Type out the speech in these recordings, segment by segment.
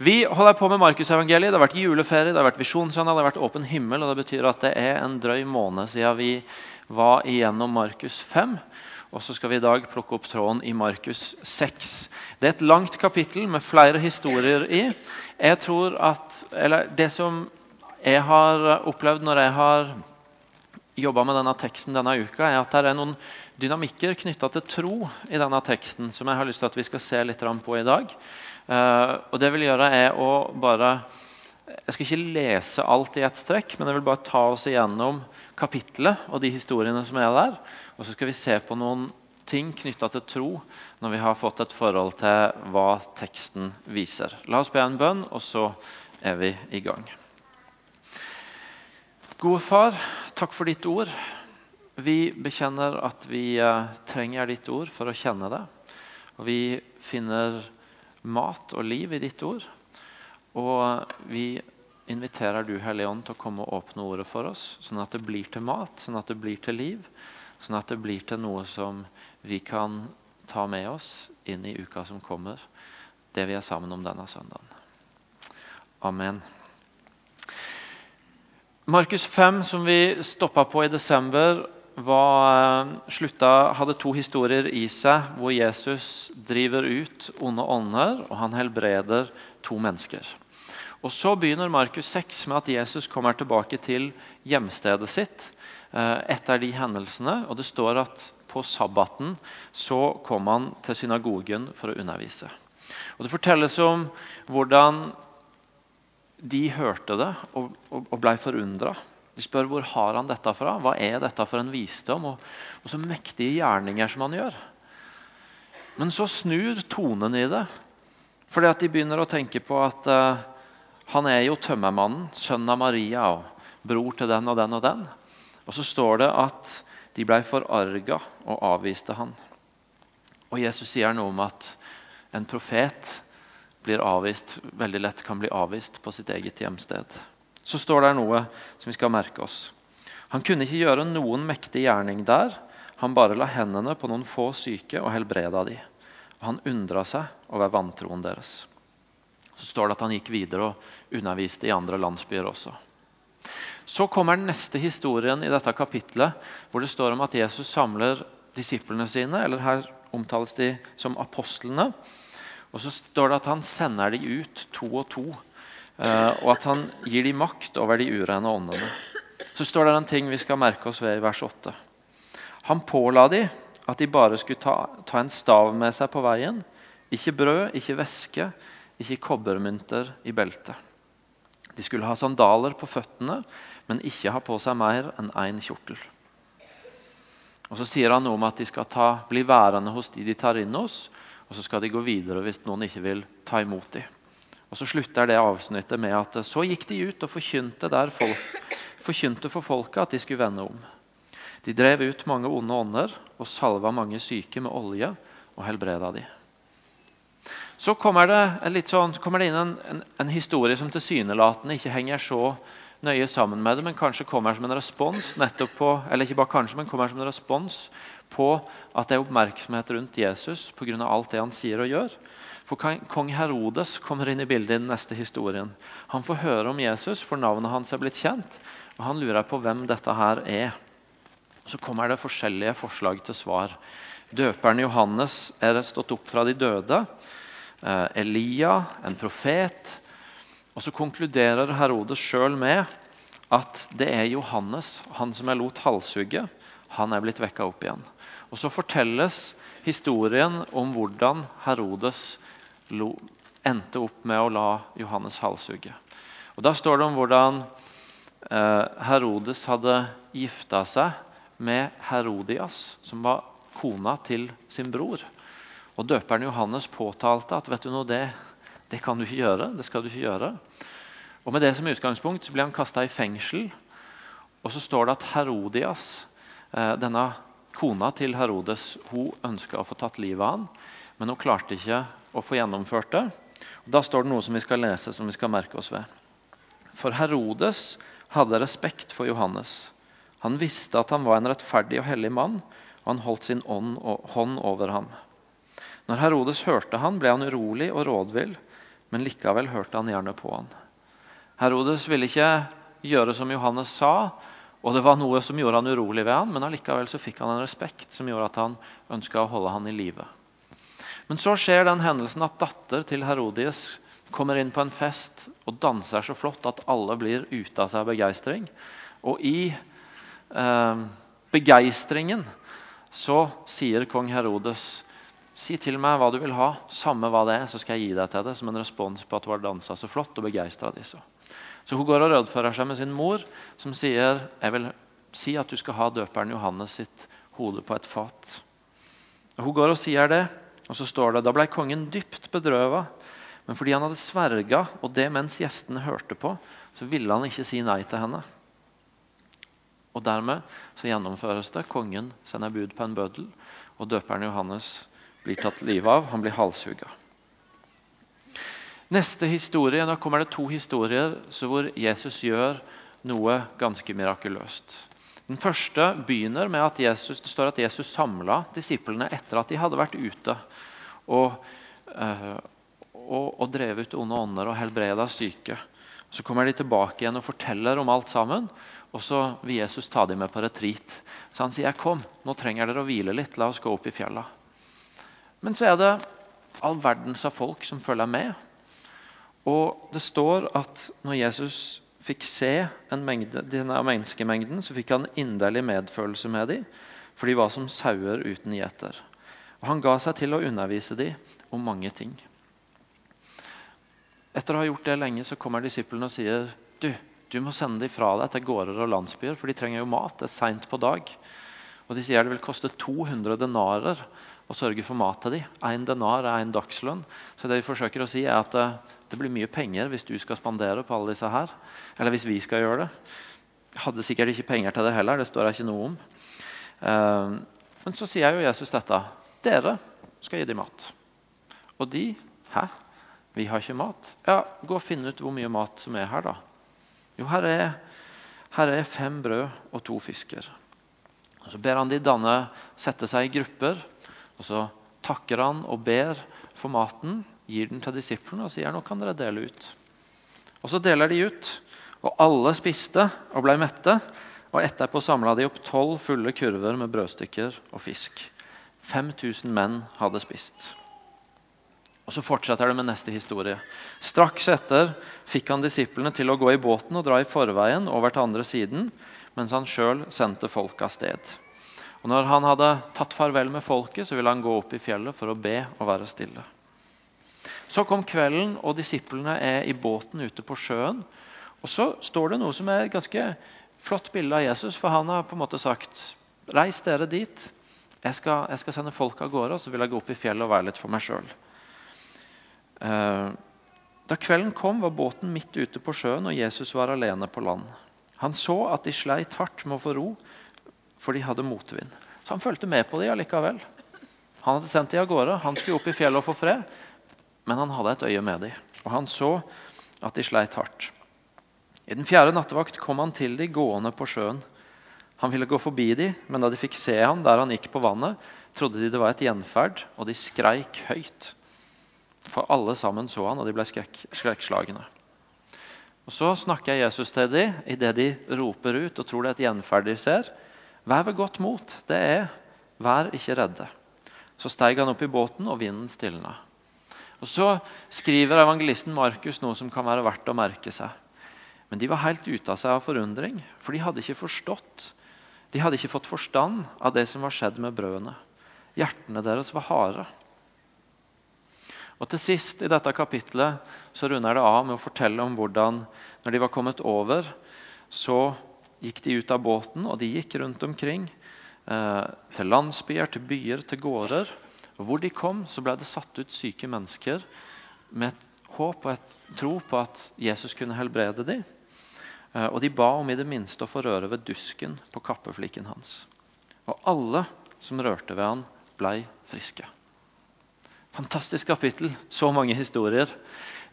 Vi holder på med Markusevangeliet. Det har vært juleferie, det har vært visjonssøndag, det har vært åpen himmel. og Det betyr at det er en drøy måned siden vi var igjennom Markus 5. Og så skal vi i dag plukke opp tråden i Markus 6. Det er et langt kapittel med flere historier i. Jeg tror at, eller Det som jeg har opplevd når jeg har jobba med denne teksten denne uka, er at det er noen dynamikker knytta til tro i denne teksten som jeg har lyst til at vi skal se litt på i dag. Uh, og det vil gjøre er å bare Jeg skal ikke lese alt i ett strekk, men jeg vil bare ta oss igjennom kapittelet og de historiene som er der. Og så skal vi se på noen ting knytta til tro når vi har fått et forhold til hva teksten viser. La oss be en bønn, og så er vi i gang. Gode far, takk for ditt ord. Vi bekjenner at vi uh, trenger ditt ord for å kjenne det. Og vi finner mat og liv i ditt ord. Og vi inviterer du, Hellige Ånd, til å komme og åpne ordet for oss, sånn at det blir til mat, sånn at det blir til liv, sånn at det blir til noe som vi kan ta med oss inn i uka som kommer, det vi er sammen om denne søndagen. Amen. Markus 5, som vi stoppa på i desember, var, eh, slutta, hadde to historier i seg hvor Jesus driver ut onde ånder, og han helbreder to mennesker. Og Så begynner Markus 6 med at Jesus kommer tilbake til hjemstedet sitt eh, etter de hendelsene. og Det står at på sabbaten så kom han til synagogen for å undervise. Og Det fortelles om hvordan de hørte det og, og, og blei forundra. De spør hvor har han dette fra. Hva er dette for en visdom? Og, og så mektige gjerninger som han gjør. Men så snur tonen i det. Fordi at de begynner å tenke på at uh, han er jo tømmermannen, sønn av Maria og bror til den og den og den. Og så står det at de ble forarga og avviste han. Og Jesus sier noe om at en profet blir avvist, veldig lett kan bli avvist på sitt eget hjemsted så står det noe som vi skal merke oss. Han kunne ikke gjøre noen mektig gjerning der. Han bare la hendene på noen få syke og helbreda de. Og han undra seg over vantroen deres. Så står det at han gikk videre og underviste i andre landsbyer også. Så kommer den neste historien i dette kapitlet, hvor det står om at Jesus samler disiplene sine. eller Her omtales de som apostlene. Og så står det at han sender de ut to og to og at han gir dem makt over de urene åndene. Så står det en ting vi skal merke oss ved i vers 8. Han påla dem at de bare skulle ta, ta, en stav med seg på veien. Ikke brød, ikke væske, ikke kobbermynter i beltet. De skulle ha sandaler på føttene, men ikke ha på seg mer enn én kjortel. Og Så sier han noe om at de skal ta, bli værende hos de de tar inn hos, og så skal de gå videre hvis noen ikke vil ta imot dem. Og Så slutter det avsnittet med at så gikk de ut og forkynte, folk, forkynte for folket at de skulle vende om. De drev ut mange onde ånder og salva mange syke med olje og helbreda de. Så kommer det, sånn, kommer det inn en, en, en, historie som tilsynelatende ikke henger så nøye sammen med det, men kanskje kommer som en respons på, eller ikke bare kanskje, men kommer som en respons på at det er oppmerksomhet rundt Jesus pga. alt det han sier og gjør. For Kong Herodes kommer inn i bildet i den neste historien. Han får høre om Jesus, for navnet hans er blitt kjent. og Han lurer på hvem dette her er. Så kommer det forskjellige forslag til svar. Døperen Johannes er stått opp fra de døde. Eh, Elia, en profet. Og Så konkluderer Herodes sjøl med at det er Johannes, han som er lot halshugge, han er blitt vekka opp igjen. Og Så fortelles historien om hvordan Herodes endte opp med å la Johannes halshugge. Og Da står det om hvordan eh, Herodes hadde gifta seg med Herodias, som var kona til sin bror. Og Døperen Johannes påtalte at vet du noe, det, det kan du ikke gjøre. det skal du ikke gjøre. Og Med det som utgangspunkt så ble han kasta i fengsel. Og så står det at Herodias, eh, denne kona til Herodes, hun ønska å få tatt livet av han, men hun klarte ikke å få gjennomført det. Og da står det noe som vi skal lese, som vi skal merke oss ved. For Herodes hadde respekt for Johannes. Han visste at han var en rettferdig og hellig mann, og han holdt sin hånd over ham. Når Herodes hørte han, ble han urolig og rådvill, men likevel hørte han gjerne på han. Herodes ville ikke gjøre som Johannes sa, og det var noe som gjorde han urolig ved han, men allikevel så fikk han en respekt som gjorde at han ønska å holde han i live. Men så skjer den hendelsen at datter til Herodias kommer inn på en fest og danser så flott at alle blir ute av seg av begeistring. Og i eh, begeistringen så sier kong Herodes Si til meg hva du vil ha, samme hva det er, så skal jeg gi deg til det. Som en respons på at du har dansa så flott og begeistra de så. Så hun går og rådfører seg med sin mor, som sier jeg vil si at du skal ha døperen Johannes sitt hode på et fat. Hun går og sier det, og så står det da ble kongen dypt bedrøva. Men fordi han hadde sverga, og det mens gjestene hørte på, så ville han ikke si nei til henne. Og Dermed så gjennomføres det. Kongen sender bud på en bøddel, og døperen Johannes blir tatt livet av. Han blir halshugga. Neste historie, Da kommer det to historier hvor Jesus gjør noe ganske mirakuløst. Den første begynner med at Jesus, det står at Jesus samla disiplene etter at de hadde vært ute og, øh, og, og drevet onde ånder og helbreda syke. Så kommer de tilbake igjen og forteller om alt sammen. Og så vil Jesus ta dem med på retreat. Så han sier kom, nå trenger dere å hvile litt. La oss gå opp i fjella. Men så er det all verdens av folk som følger med. Og det står at når Jesus fikk se mengde, denne menneskemengden, så fikk han inderlig medfølelse med dem, for de var som sauer uten gjeter. Og Han ga seg til å undervise dem om mange ting. Etter å ha gjort det lenge så kommer disiplene og sier du, du må sende dem fra deg til gårder og landsbyer, for de trenger jo mat. Det er seint på dag. Og De sier det vil koste 200 denarer å sørge for mat til dem. Én denar er en dagslønn. Så det vi forsøker å si er at det, eh, blir mye penger hvis du skal spandere på alle disse her. Eller hvis vi skal gjøre det. Hadde sikkert ikke penger til det heller. Det står det ikke noe om. Uh, men så sier jo Jesus dette. Dere skal gi dem mat. Og de Hæ? Vi har ikke mat? Ja, Gå og finn ut hvor mye mat som er her, da. Jo, her er, her er fem brød og to fisker. Og Så ber han de danne sette seg i grupper. Og Så takker han og ber for maten, gir den til disiplene og sier nå kan dere dele ut. Og Så deler de ut, og alle spiste og ble mette. Og Etterpå samla de opp tolv fulle kurver med brødstykker og fisk. 5000 menn hadde spist. Og Så fortsetter det med neste historie. Straks etter fikk han disiplene til å gå i båten og dra i forveien over til andre siden, mens han sjøl sendte folk av sted. Og når han hadde tatt farvel med folket, så ville han gå opp i fjellet for å be og være stille. Så kom kvelden, og disiplene er i båten ute på sjøen. Og så står det noe som er et ganske flott bilde av Jesus, for han har på en måte sagt Reis dere dit. Jeg skal, jeg skal sende folk av gårde, og så vil jeg gå opp i fjellet og være litt for meg sjøl. Eh, da kvelden kom, var båten midt ute på sjøen, og Jesus var alene på land. Han så at de sleit hardt med å få ro, for de hadde motvind. Så han fulgte med på dem allikevel. Han hadde sendt dem av gårde. Han skulle opp i fjellet og få fred, men han hadde et øye med dem. Og han så at de sleit hardt. I den fjerde nattevakt kom han til dem gående på sjøen. Han ville gå forbi dem, men da de fikk se han der han gikk på vannet, trodde de det var et gjenferd, og de skreik høyt. For alle sammen så han, og de ble skrekk, skrekkslagne. Og Så snakker Jesus til dem idet de roper ut og tror det er et gjenferd de ser. Vær ved godt mot. Det er 'vær ikke redde'. Så steg han opp i båten, og vinden stilna. Og Så skriver evangelisten Markus noe som kan være verdt å merke seg. Men de var helt ute av seg av forundring, for de hadde ikke forstått. De hadde ikke fått forstand av det som var skjedd med brødene. Hjertene deres var harde. Og Til sist i dette kapitlet så runder det av med å fortelle om hvordan når de var kommet over, så gikk de ut av båten, og de gikk rundt omkring. Eh, til landsbyer, til byer, til gårder. Og Hvor de kom, så ble det satt ut syke mennesker med et håp og et tro på at Jesus kunne helbrede dem. Eh, og de ba om i det minste å få røre ved dusken på kappefliken hans. Og alle som rørte ved han, blei friske. Fantastisk kapittel. Så mange historier.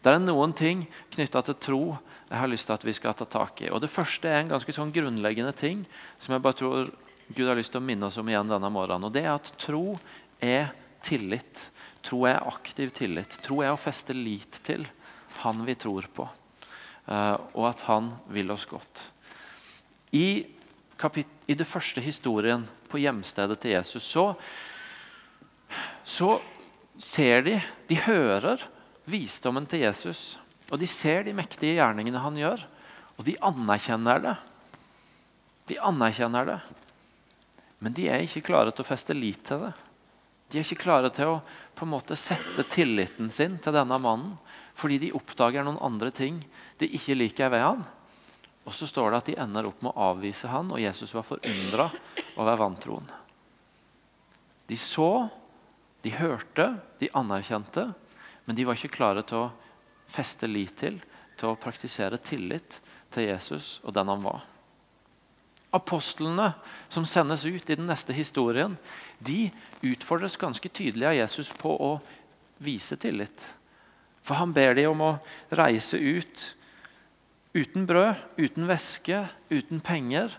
Det er noen ting knytta til tro jeg har lyst til at vi skal ta tak i. Og Det første er en ganske sånn grunnleggende ting som jeg bare tror Gud har lyst til å minne oss om igjen denne morgenen. Og det er at tro er tillit. Tro er aktiv tillit. Tro er å feste lit til han vi tror på, eh, og at han vil oss godt. I, I det første historien på hjemstedet til Jesus så, så ser de, de hører visdommen til Jesus. Og de ser de mektige gjerningene han gjør, og de anerkjenner det. De anerkjenner det. Men de er ikke klare til å feste lit til det. De er ikke klare til å på en måte sette tilliten sin til denne mannen fordi de oppdager noen andre ting de ikke liker ved han. Og så står det at de ender opp med å avvise han, og Jesus var forundra over vantroen. De så, de hørte, de anerkjente, men de var ikke klare til å feste lit til, til å praktisere tillit til Jesus og den han var. Apostlene som sendes ut i den neste historien, de utfordres ganske tydelig av Jesus på å vise tillit. For han ber dem om å reise ut uten brød, uten væske, uten penger.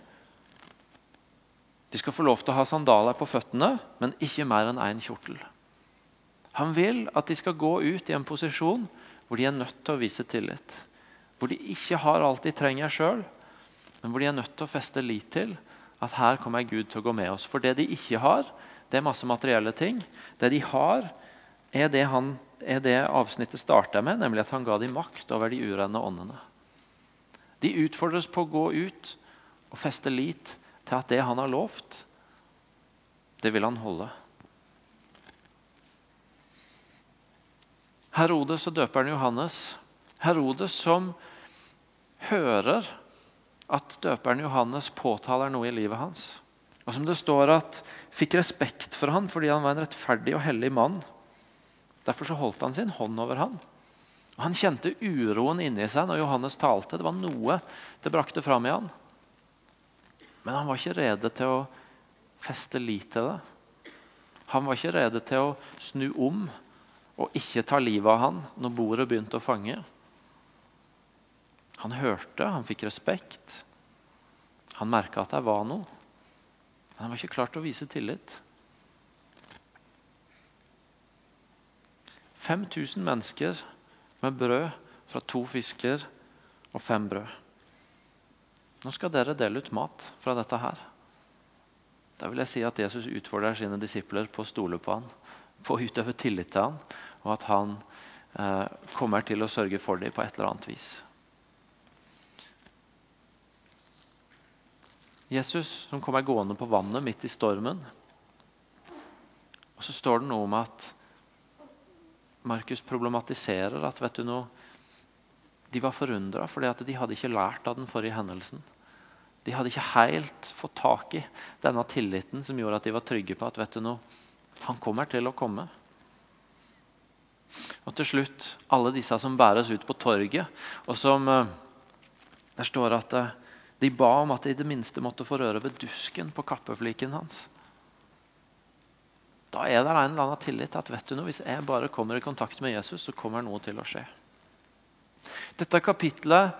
De skal få lov til å ha sandaler på føttene, men ikke mer enn én kjortel. Han vil at de skal gå ut i en posisjon hvor de er nødt til å vise tillit. Hvor de ikke har alt de trenger sjøl, men hvor de er nødt til å feste lit til at her kommer Gud til å gå med oss. For det de ikke har, det er masse materielle ting. Det de har, er det, han, er det avsnittet starta med, nemlig at han ga dem makt over de urene åndene. De utfordres på å gå ut og feste lit til at det han har lovt, det vil han holde. Herodes og døperen Johannes. Herodes som hører at døperen Johannes påtaler noe i livet hans. Og som det står at fikk respekt for han fordi han var en rettferdig og hellig mann. Derfor så holdt han sin hånd over han. Og Han kjente uroen inni seg når Johannes talte. Det var noe det brakte fram i han. Men han var ikke rede til å feste lit til det. Han var ikke rede til å snu om og ikke ta livet av han når bordet begynte å fange. Han hørte, han fikk respekt. Han merka at det var noe. Men han var ikke klar til å vise tillit. 5000 mennesker med brød fra to fisker og fem brød. Nå skal dere dele ut mat fra dette her. Da vil jeg si at Jesus utfordrer sine disipler på å stole på han, på å utøve tillit til han, og at han eh, kommer til å sørge for dem på et eller annet vis. Jesus som kommer gående på vannet midt i stormen. Og så står det noe om at Markus problematiserer at vet du noe, de var forundra fordi at de hadde ikke lært av den forrige hendelsen. De hadde ikke helt fått tak i denne tilliten som gjorde at de var trygge på at vet du noe, han kommer til å komme. Og til slutt alle disse som bæres ut på torget, og som eh, Der står at eh, de ba om at de i det minste måtte få røre ved dusken på kappefliken hans. Da er det en eller annen tillit til at vet du noe, hvis jeg bare kommer i kontakt med Jesus, så kommer noe til å skje. Dette kapitlet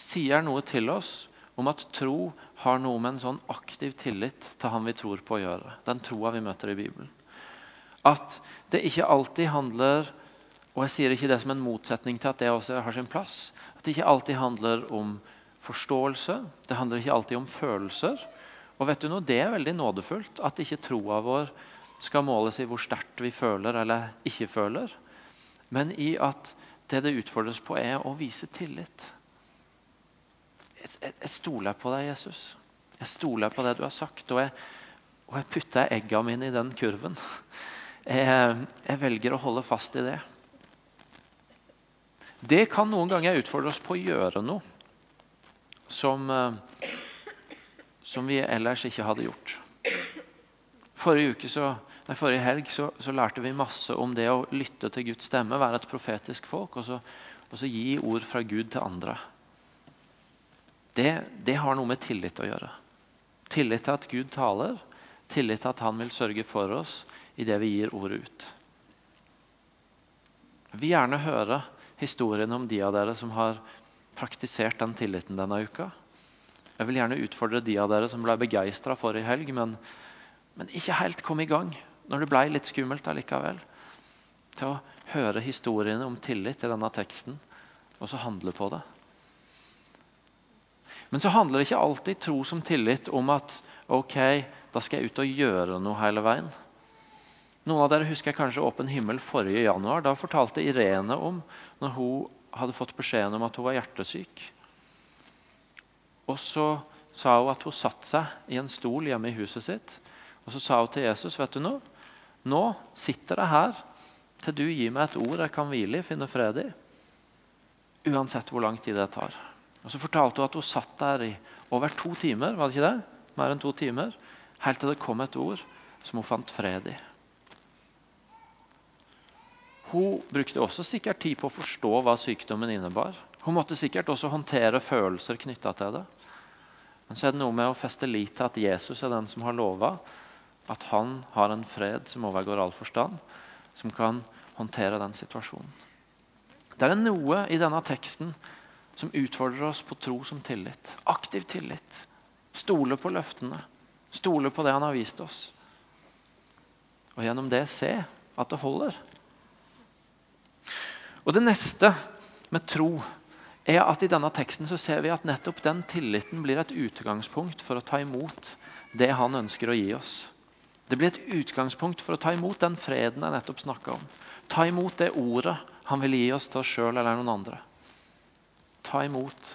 sier noe til oss om at tro har noe med en sånn aktiv tillit til han vi tror på å gjøre. Den troa vi møter i Bibelen. At det ikke alltid handler og jeg sier ikke det som en motsetning til at det også har sin plass. At det ikke alltid handler om forståelse. Det handler ikke alltid om følelser. Og vet du noe, Det er veldig nådefullt at ikke troa vår skal måles i hvor sterkt vi føler eller ikke føler, men i at det det utfordres på, er å vise tillit. Jeg, jeg stoler på deg, Jesus. Jeg stoler på det du har sagt. Og jeg, og jeg putter egga mine i den kurven. Jeg, jeg velger å holde fast i det. Det kan noen ganger utfordre oss på å gjøre noe som, eh, som vi ellers ikke hadde gjort. Forrige, så, nei, forrige helg så, så, lærte vi masse om det å lytte til Guds stemme, være et profetisk folk, og så, og så gi ord fra Gud til andre. Det, det, har noe med tillit å gjøre. Tillit til at Gud taler, tillit til at Han vil sørge for oss i det vi gir ordet ut. Jeg vil gjerne høre historiene om de av dere som har praktisert den tilliten denne uka. Jeg vil gjerne utfordre de av dere som ble begeistra forrige helg, men, men, ikke helt kom i gang når det ble litt skummelt allikevel. Til å høre historiene om tillit i denne teksten, og så handle på det. Men så handler det ikke alltid tro som tillit om at ok, da skal jeg ut og gjøre noe hele veien. Noen av dere husker kanskje Åpen himmel forrige januar. Da fortalte Irene om når hun hadde fått beskjeden om at hun var hjertesyk. Og så sa hun at hun satte seg i en stol hjemme i huset sitt. Og så sa hun til Jesus vet du noe? nå sitter jeg her til du gir meg et ord jeg kan hvile i, finne fred i. Uansett hvor lang tid det tar. Og Så fortalte hun at hun satt der i over to timer, var det ikke det? Mer enn to timer, helt til det kom et ord som hun fant fred i. Hun brukte også sikkert tid på å forstå hva sykdommen innebar. Hun måtte sikkert også håndtere følelser knytta til det. Men så er det noe med å feste lit til at Jesus er den som har lova at han har en fred som overgår all forstand, som kan håndtere den situasjonen. Det er noe i denne teksten som utfordrer oss på tro som tillit. Aktiv tillit. Stole på løftene. Stole på det han har vist oss. Og gjennom det se at det holder. Og Det neste med tro er at i denne teksten så ser vi at nettopp den tilliten blir et utgangspunkt for å ta imot det han ønsker å gi oss. Det blir et utgangspunkt for å ta imot den freden jeg nettopp snakka om. Ta imot det ordet han vil gi oss til oss sjøl eller noen andre. Ta imot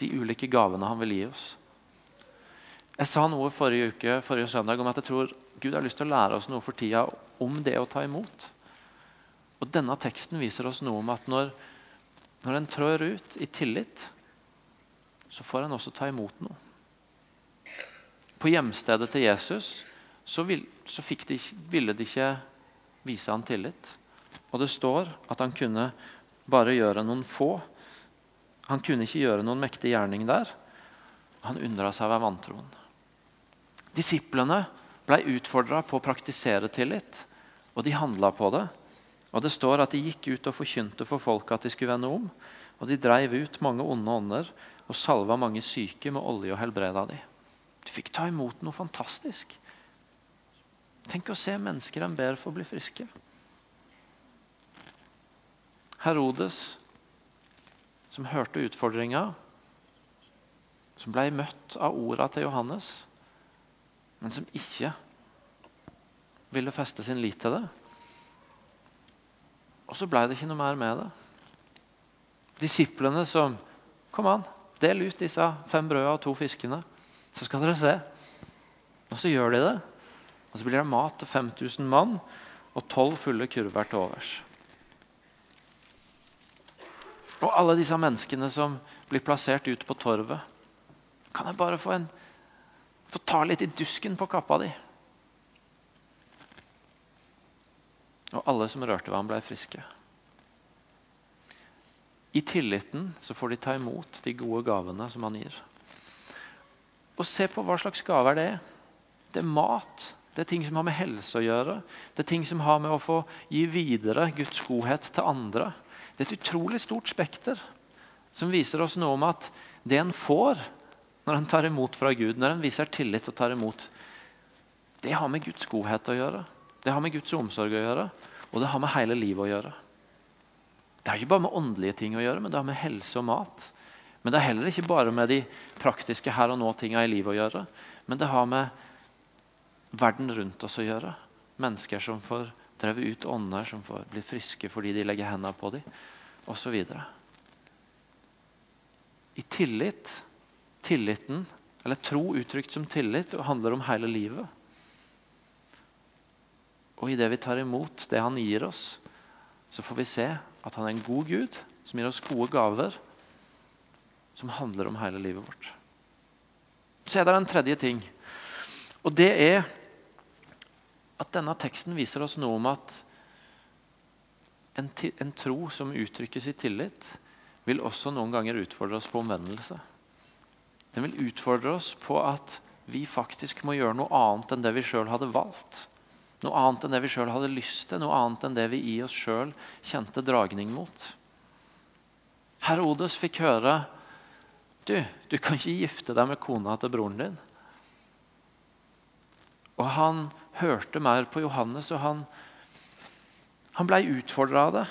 de ulike gavene han vil gi oss. Jeg sa noe forrige uke, forrige søndag om at jeg tror Gud har lyst til å lære oss noe for tida om det å ta imot. Og Denne teksten viser oss noe om at når, når en trår ut i tillit, så får en også ta imot noe. På hjemstedet til Jesus så, vil, så de, ville de ikke vise han tillit. Og det står at han kunne bare gjøre noen få. Han kunne ikke gjøre noen mektig gjerning der. Han undra seg over vantroen. Disiplene ble utfordra på å praktisere tillit, og de handla på det. Og Det står at de gikk ut og forkynte for folket at de skulle vende om. Og de dreiv ut mange onde ånder og salva mange syke med olje og helbreda de. De fikk ta imot noe fantastisk. Tenk å se mennesker en ber for å bli friske. Herodes, som hørte utfordringa, som ble møtt av orda til Johannes, men som ikke ville feste sin lit til det. Og så ble det ikke noe mer med det. Disiplene som Kom an, del ut disse fem brødene og to fiskene, så skal dere se. Og så gjør de det. Og så blir det mat til 5000 mann og tolv fulle kurver til overs. Og alle disse menneskene som blir plassert ute på torvet. Kan jeg bare få, en, få ta litt i dusken på kappa di? Og alle som rørte ved ham, ble friske. I tilliten så får de ta imot de gode gavene som han gir. Og se på hva slags gaver det er. Det er mat. Det er ting som har med helse å gjøre. Det er ting som har med å få gi videre Guds godhet til andre. Det er et utrolig stort spekter som viser oss noe om at det en får når en tar imot fra Gud, når en viser tillit og tar imot, det har med Guds godhet å gjøre. Det har med Guds omsorg å gjøre, og det har med hele livet å gjøre. Det har ikke bare med åndelige ting å gjøre, men det har med helse og mat. Men det har heller ikke bare med de praktiske her og nå-tinga i livet å gjøre. Men det har med verden rundt oss å gjøre. Mennesker som får drevet ut ånder, som får bli friske fordi de legger hendene på dem, osv. I tillit, tilliten, eller tro uttrykt som tillit, handler om hele livet. Og i det vi tar imot det han gir oss, så får vi se at han er en god Gud som gir oss gode gaver som handler om hele livet vårt. Så er det en tredje ting. Og det er at denne teksten viser oss noe om at en, en tro som uttrykkes i tillit, vil også noen ganger utfordre oss på omvendelse. Den vil utfordre oss på at vi faktisk må gjøre noe annet enn det vi sjøl hadde valgt. Noe annet enn det vi sjøl hadde lyst til, noe annet enn det vi i oss sjøl kjente dragning mot. Herodes fikk høre du, du kan ikke gifte deg med kona til broren din. Og han hørte mer på Johannes, og han, Han ble utfordra av det.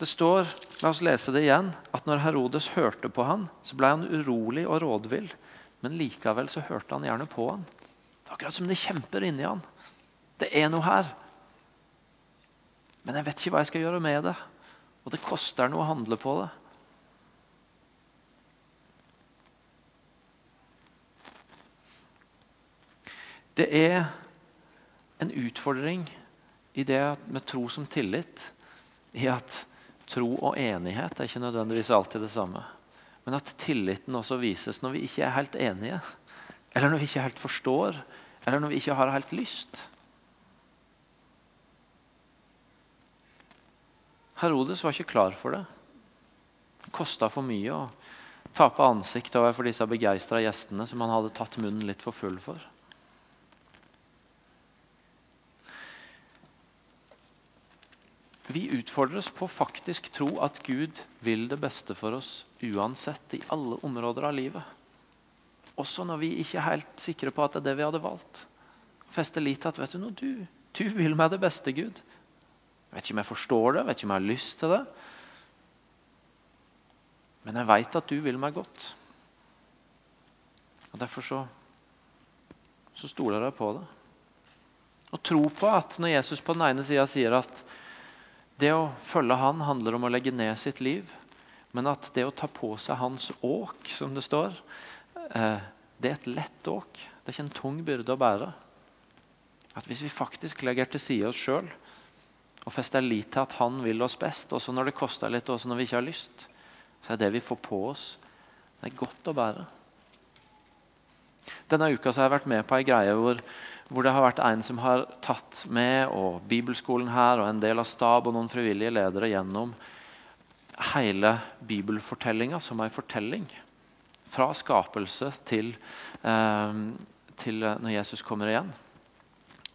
Det står, la oss lese det igjen, at når Herodes hørte på han, så ble han urolig og rådvill. Men likevel så hørte han gjerne på han. Det er akkurat som det kjemper inni han. Det er noe her. Men jeg vet ikke hva jeg skal gjøre med det. Og det koster noe å handle på det. Det er en utfordring i det med tro som tillit, i at tro og enighet er ikke nødvendigvis alltid det samme. Men at tilliten også vises når vi ikke er helt enige, eller når vi ikke helt forstår, eller når vi ikke har helt lyst. Herodes var ikke klar for det. Det kosta for mye å tape ansiktet overfor disse begeistra gjestene som han hadde tatt munnen litt for full for. Vi utfordres på faktisk tro at Gud vil det beste for oss uansett, i alle områder av livet. Også når vi ikke er helt sikre på at det er det vi hadde valgt. Feste lit til at vet du noe, du, du vil meg det beste, Gud. Jeg vet ikke om jeg forstår det, jeg vet ikke om jeg har lyst til det. Men jeg veit at du vil meg godt. Og Derfor så, så stoler jeg på det. Og tro på at når Jesus på den ene sida sier at det å følge han handler om å legge ned sitt liv. Men at det å ta på seg hans åk, som det står, eh, det er et lett åk. Det er ikke en tung byrde å bære. At Hvis vi faktisk legger til side oss sjøl og fester lit til at han vil oss best, også når det koster litt, også når vi ikke har lyst, så er det vi får på oss, det er godt å bære. Denne uka har jeg vært med på ei greie hvor hvor det har vært en som har tatt med og bibelskolen her og en del av stab og noen frivillige ledere gjennom hele bibelfortellinga som ei fortelling. Fra skapelse til, eh, til når Jesus kommer igjen.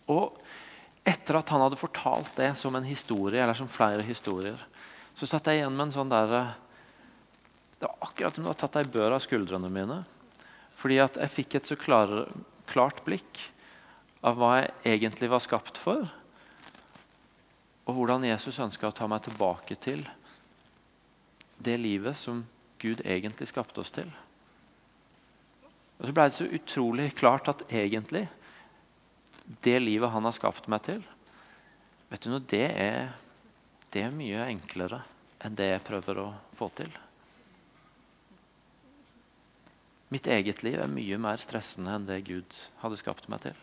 Og etter at han hadde fortalt det som en historie, eller som flere historier, så satt jeg igjen med en sånn der, Det var akkurat som du hadde tatt ei bør av skuldrene mine. Fordi at jeg fikk et så klar, klart blikk av hva jeg egentlig var skapt for, og hvordan Jesus ønska å ta meg tilbake til det livet som Gud egentlig skapte oss til. Og Så ble det så utrolig klart at egentlig det livet han har skapt meg til, vet du noe, det er, det er mye enklere enn det jeg prøver å få til. Mitt eget liv er mye mer stressende enn det Gud hadde skapt meg til.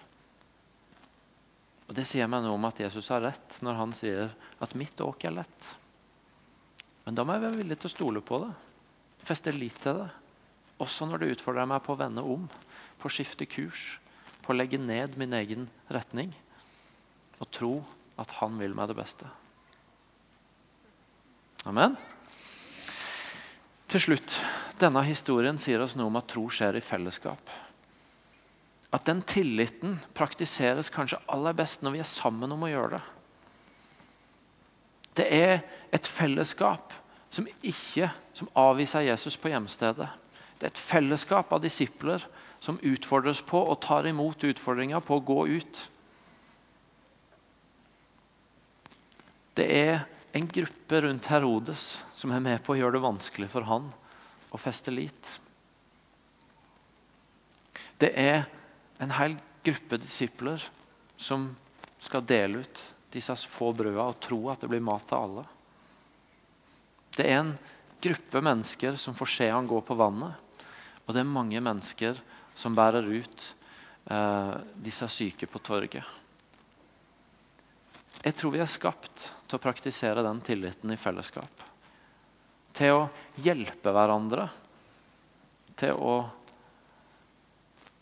Og Det sier meg noe om at Jesus har rett når han sier at mitt åk er lett. Men da må jeg være villig til å stole på det. Feste lit til det. Også når det utfordrer meg på å vende om, på å skifte kurs, på å legge ned min egen retning og tro at han vil meg det beste. Amen. Til slutt, denne historien sier oss noe om at tro skjer i fellesskap at den tilliten praktiseres kanskje aller best når vi er sammen om å gjøre det. Det er et fellesskap som ikke som avviser Jesus på hjemstedet. Det er et fellesskap av disipler som utfordres på og tar imot utfordringa på å gå ut. Det er en gruppe rundt Herodes som er med på å gjøre det vanskelig for han å feste lit. Det er en hel gruppe disipler som skal dele ut disse få brødene og tro at det blir mat til alle. Det er en gruppe mennesker som får se han gå på vannet. Og det er mange mennesker som bærer ut eh, disse syke på torget. Jeg tror vi er skapt til å praktisere den tilliten i fellesskap. Til å hjelpe hverandre. Til å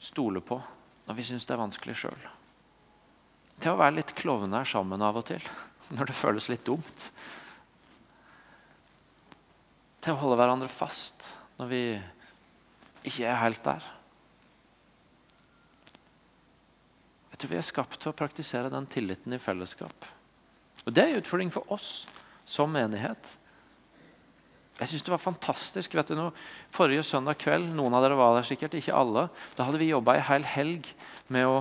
stole på når vi syns det er vanskelig sjøl. Til å være litt klovner sammen av og til når det føles litt dumt. Til å holde hverandre fast når vi ikke er helt der. Tror vi er skapt til å praktisere den tilliten i fellesskap. Og Det er en utfordring for oss som menighet. Jeg synes det var fantastisk. vet du noe? Forrige søndag kveld, noen av dere var der sikkert, ikke alle, da hadde vi jobba ei hel helg med å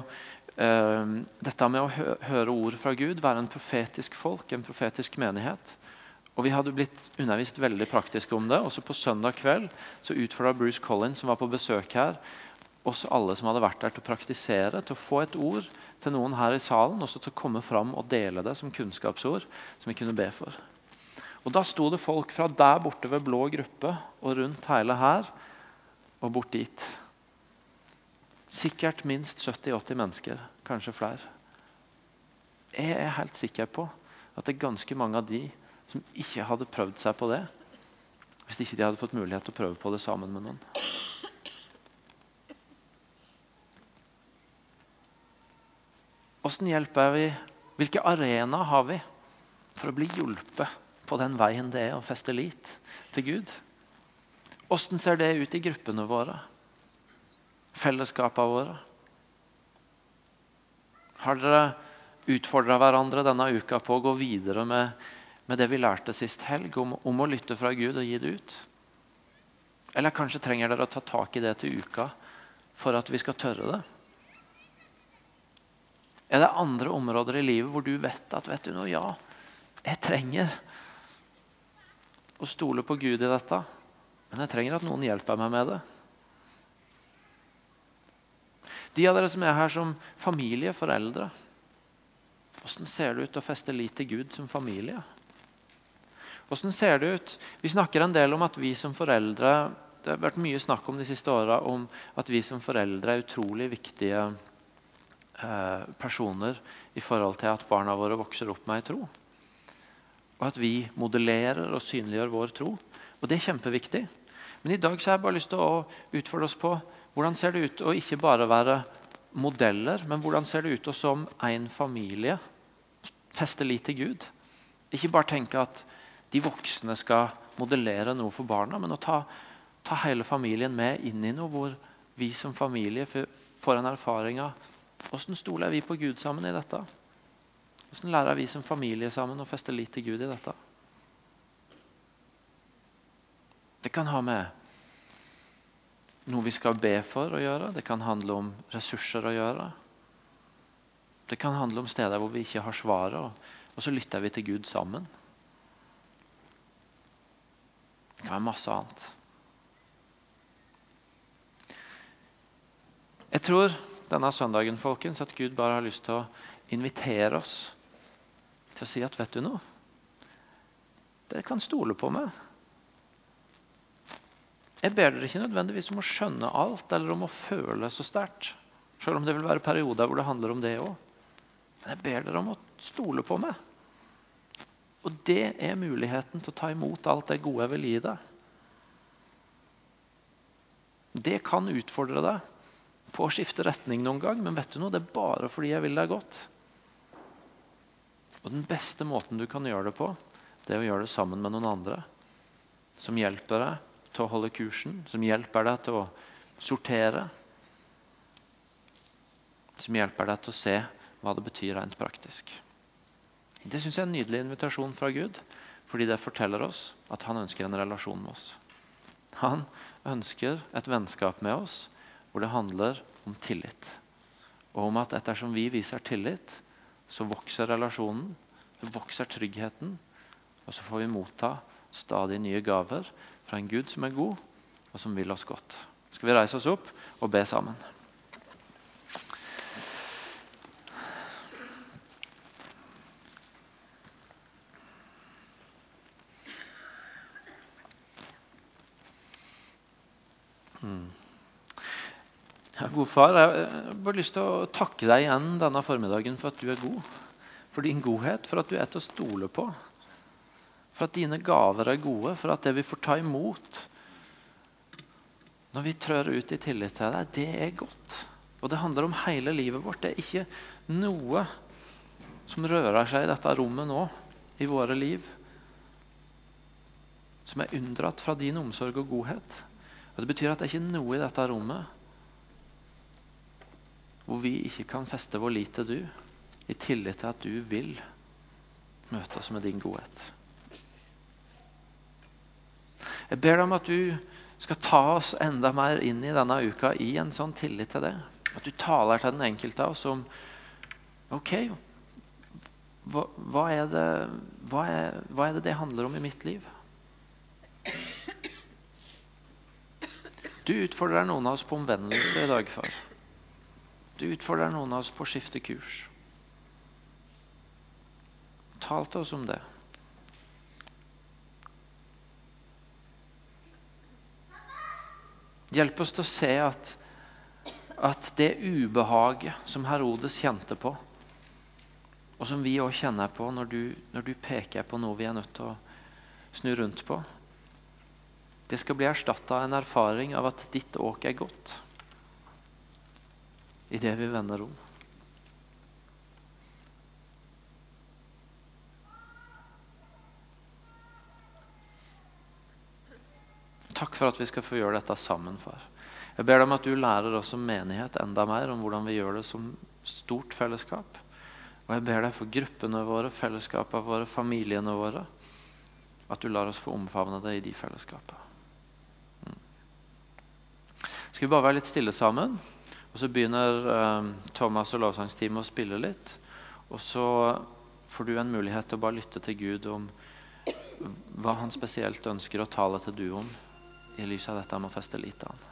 eh, dette med å hø høre ord fra Gud, være en profetisk folk, en profetisk menighet. Og Vi hadde blitt undervist veldig praktisk om det. Også På søndag kveld så utfordra Bruce Collins, som var på besøk her, oss alle som hadde vært der, til å praktisere, til å få et ord til noen her i salen, også til å komme fram og dele det som kunnskapsord som vi kunne be for. Og Da sto det folk fra der borte ved blå gruppe og rundt hele her og bort dit. Sikkert minst 70-80 mennesker, kanskje flere. Jeg er helt sikker på at det er ganske mange av de som ikke hadde prøvd seg på det hvis ikke de hadde fått mulighet til å prøve på det sammen med noen. Hvordan hjelper vi? Hvilke arenaer har vi for å bli hjulpet på den veien det er å feste lit til Gud? Hvordan ser det ut i gruppene våre? Fellesskapene våre? Har dere utfordra hverandre denne uka på å gå videre med, med det vi lærte sist helg, om, om, å lytte fra Gud og gi det ut? Eller kanskje trenger dere å ta tak i det til uka for at vi skal tørre det? Er det andre områder i livet hvor du vet at vet du noe, ja, jeg trenger å stole på Gud i dette, men jeg trenger at noen hjelper meg med det? De av dere som er her som familie, foreldre, hvordan ser det ut å feste lit til Gud som familie? Hvordan ser det ut? Vi snakker en del om at vi som foreldre Det har vært mye snakk om de siste åra om at vi som foreldre er utrolig viktige personer i forhold til at barna våre vokser opp med ei tro. Og at vi modellerer og synliggjør vår tro. Og det er kjempeviktig. Men i dag så har jeg bare lyst til å utfordre oss på hvordan ser det ut å ikke bare være modeller, men hvordan ser det ut å som en familie feste lit til Gud? Ikke bare tenke at de voksne skal modellere noe for barna, men å ta, ta hele familien med inn i noe hvor vi som familie får en erfaring av hvordan stoler vi på Gud sammen i dette? Hvordan lærer vi som familie sammen å feste lit til Gud i dette? Det kan ha med noe vi skal be for å gjøre. Det kan handle om ressurser å gjøre. Det kan handle om steder hvor vi ikke har svaret, og så lytter vi til Gud sammen. Det kan være masse annet. Jeg tror denne søndagen folkens, at Gud bare har lyst til å invitere oss til å si at vet du noe? Dere kan stole på meg. Jeg ber dere ikke nødvendigvis om å skjønne alt eller om å føle så sterkt. Selv om det vil være perioder hvor det handler om det òg. Men jeg ber dere om å stole på meg. Og det er muligheten til å ta imot alt det gode jeg vil gi deg. Det kan utfordre deg på å skifte retning noen gang, men vet du noe, det er bare fordi jeg vil deg godt. Og Den beste måten du kan gjøre det på, det er å gjøre det sammen med noen andre som hjelper deg til å holde kursen, som hjelper deg til å sortere. Som hjelper deg til å se hva det betyr rent praktisk. Det synes jeg er en nydelig invitasjon fra Gud, fordi det forteller oss at han ønsker en relasjon med oss. Han ønsker et vennskap med oss hvor det handler om tillit. Og om at ettersom vi viser tillit, så vokser relasjonen, så vokser tryggheten, og så får vi motta stadig nye gaver fra en Gud som er god, og som vil oss godt. Skal vi reise oss opp og be sammen? God far, jeg har bare lyst til å takke deg igjen denne formiddagen for at du er god. For din godhet, for at du er til å stole på. For at dine gaver er gode, for at det vi får ta imot når vi trør ut i tillit til deg, det er godt. Og det handler om hele livet vårt. Det er ikke noe som rører seg i dette rommet nå, i våre liv, som er unndratt fra din omsorg og godhet. Og Det betyr at det er ikke noe i dette rommet hvor vi ikke kan feste vår lit til du, i tillit til at du vil møte oss med din godhet. Jeg ber deg om at du skal ta oss enda mer inn i denne uka i en sånn tillit til det. At du taler til den enkelte av oss om OK, hva, hva, er det, hva, er, hva er det det handler om i mitt liv? Du utfordrer noen av oss på omvendelse i dag, far. Du utfordrer noen av oss på å skifte kurs. Tal til oss om det. Hjelp oss til å se at, at det ubehaget som Herodes kjente på, og som vi òg kjenner på når du, når du peker på noe vi er nødt til å snu rundt på, det skal bli erstatta av en erfaring av at ditt åk er godt idet vi vender om. Takk for at vi skal få gjøre dette sammen, far. Jeg ber deg om at du lærer oss som menighet enda mer om hvordan vi gjør det som stort fellesskap. Og jeg ber deg for gruppene våre, fellesskapene våre, familiene våre, at du lar oss få omfavne det i de fellesskapene. Mm. Skal vi bare være litt stille sammen? Og Så begynner eh, Thomas og lovsangsteamet å spille litt. Og så får du en mulighet til å bare lytte til Gud om hva han spesielt ønsker å tale til du om i lys av dette med å feste lit til han.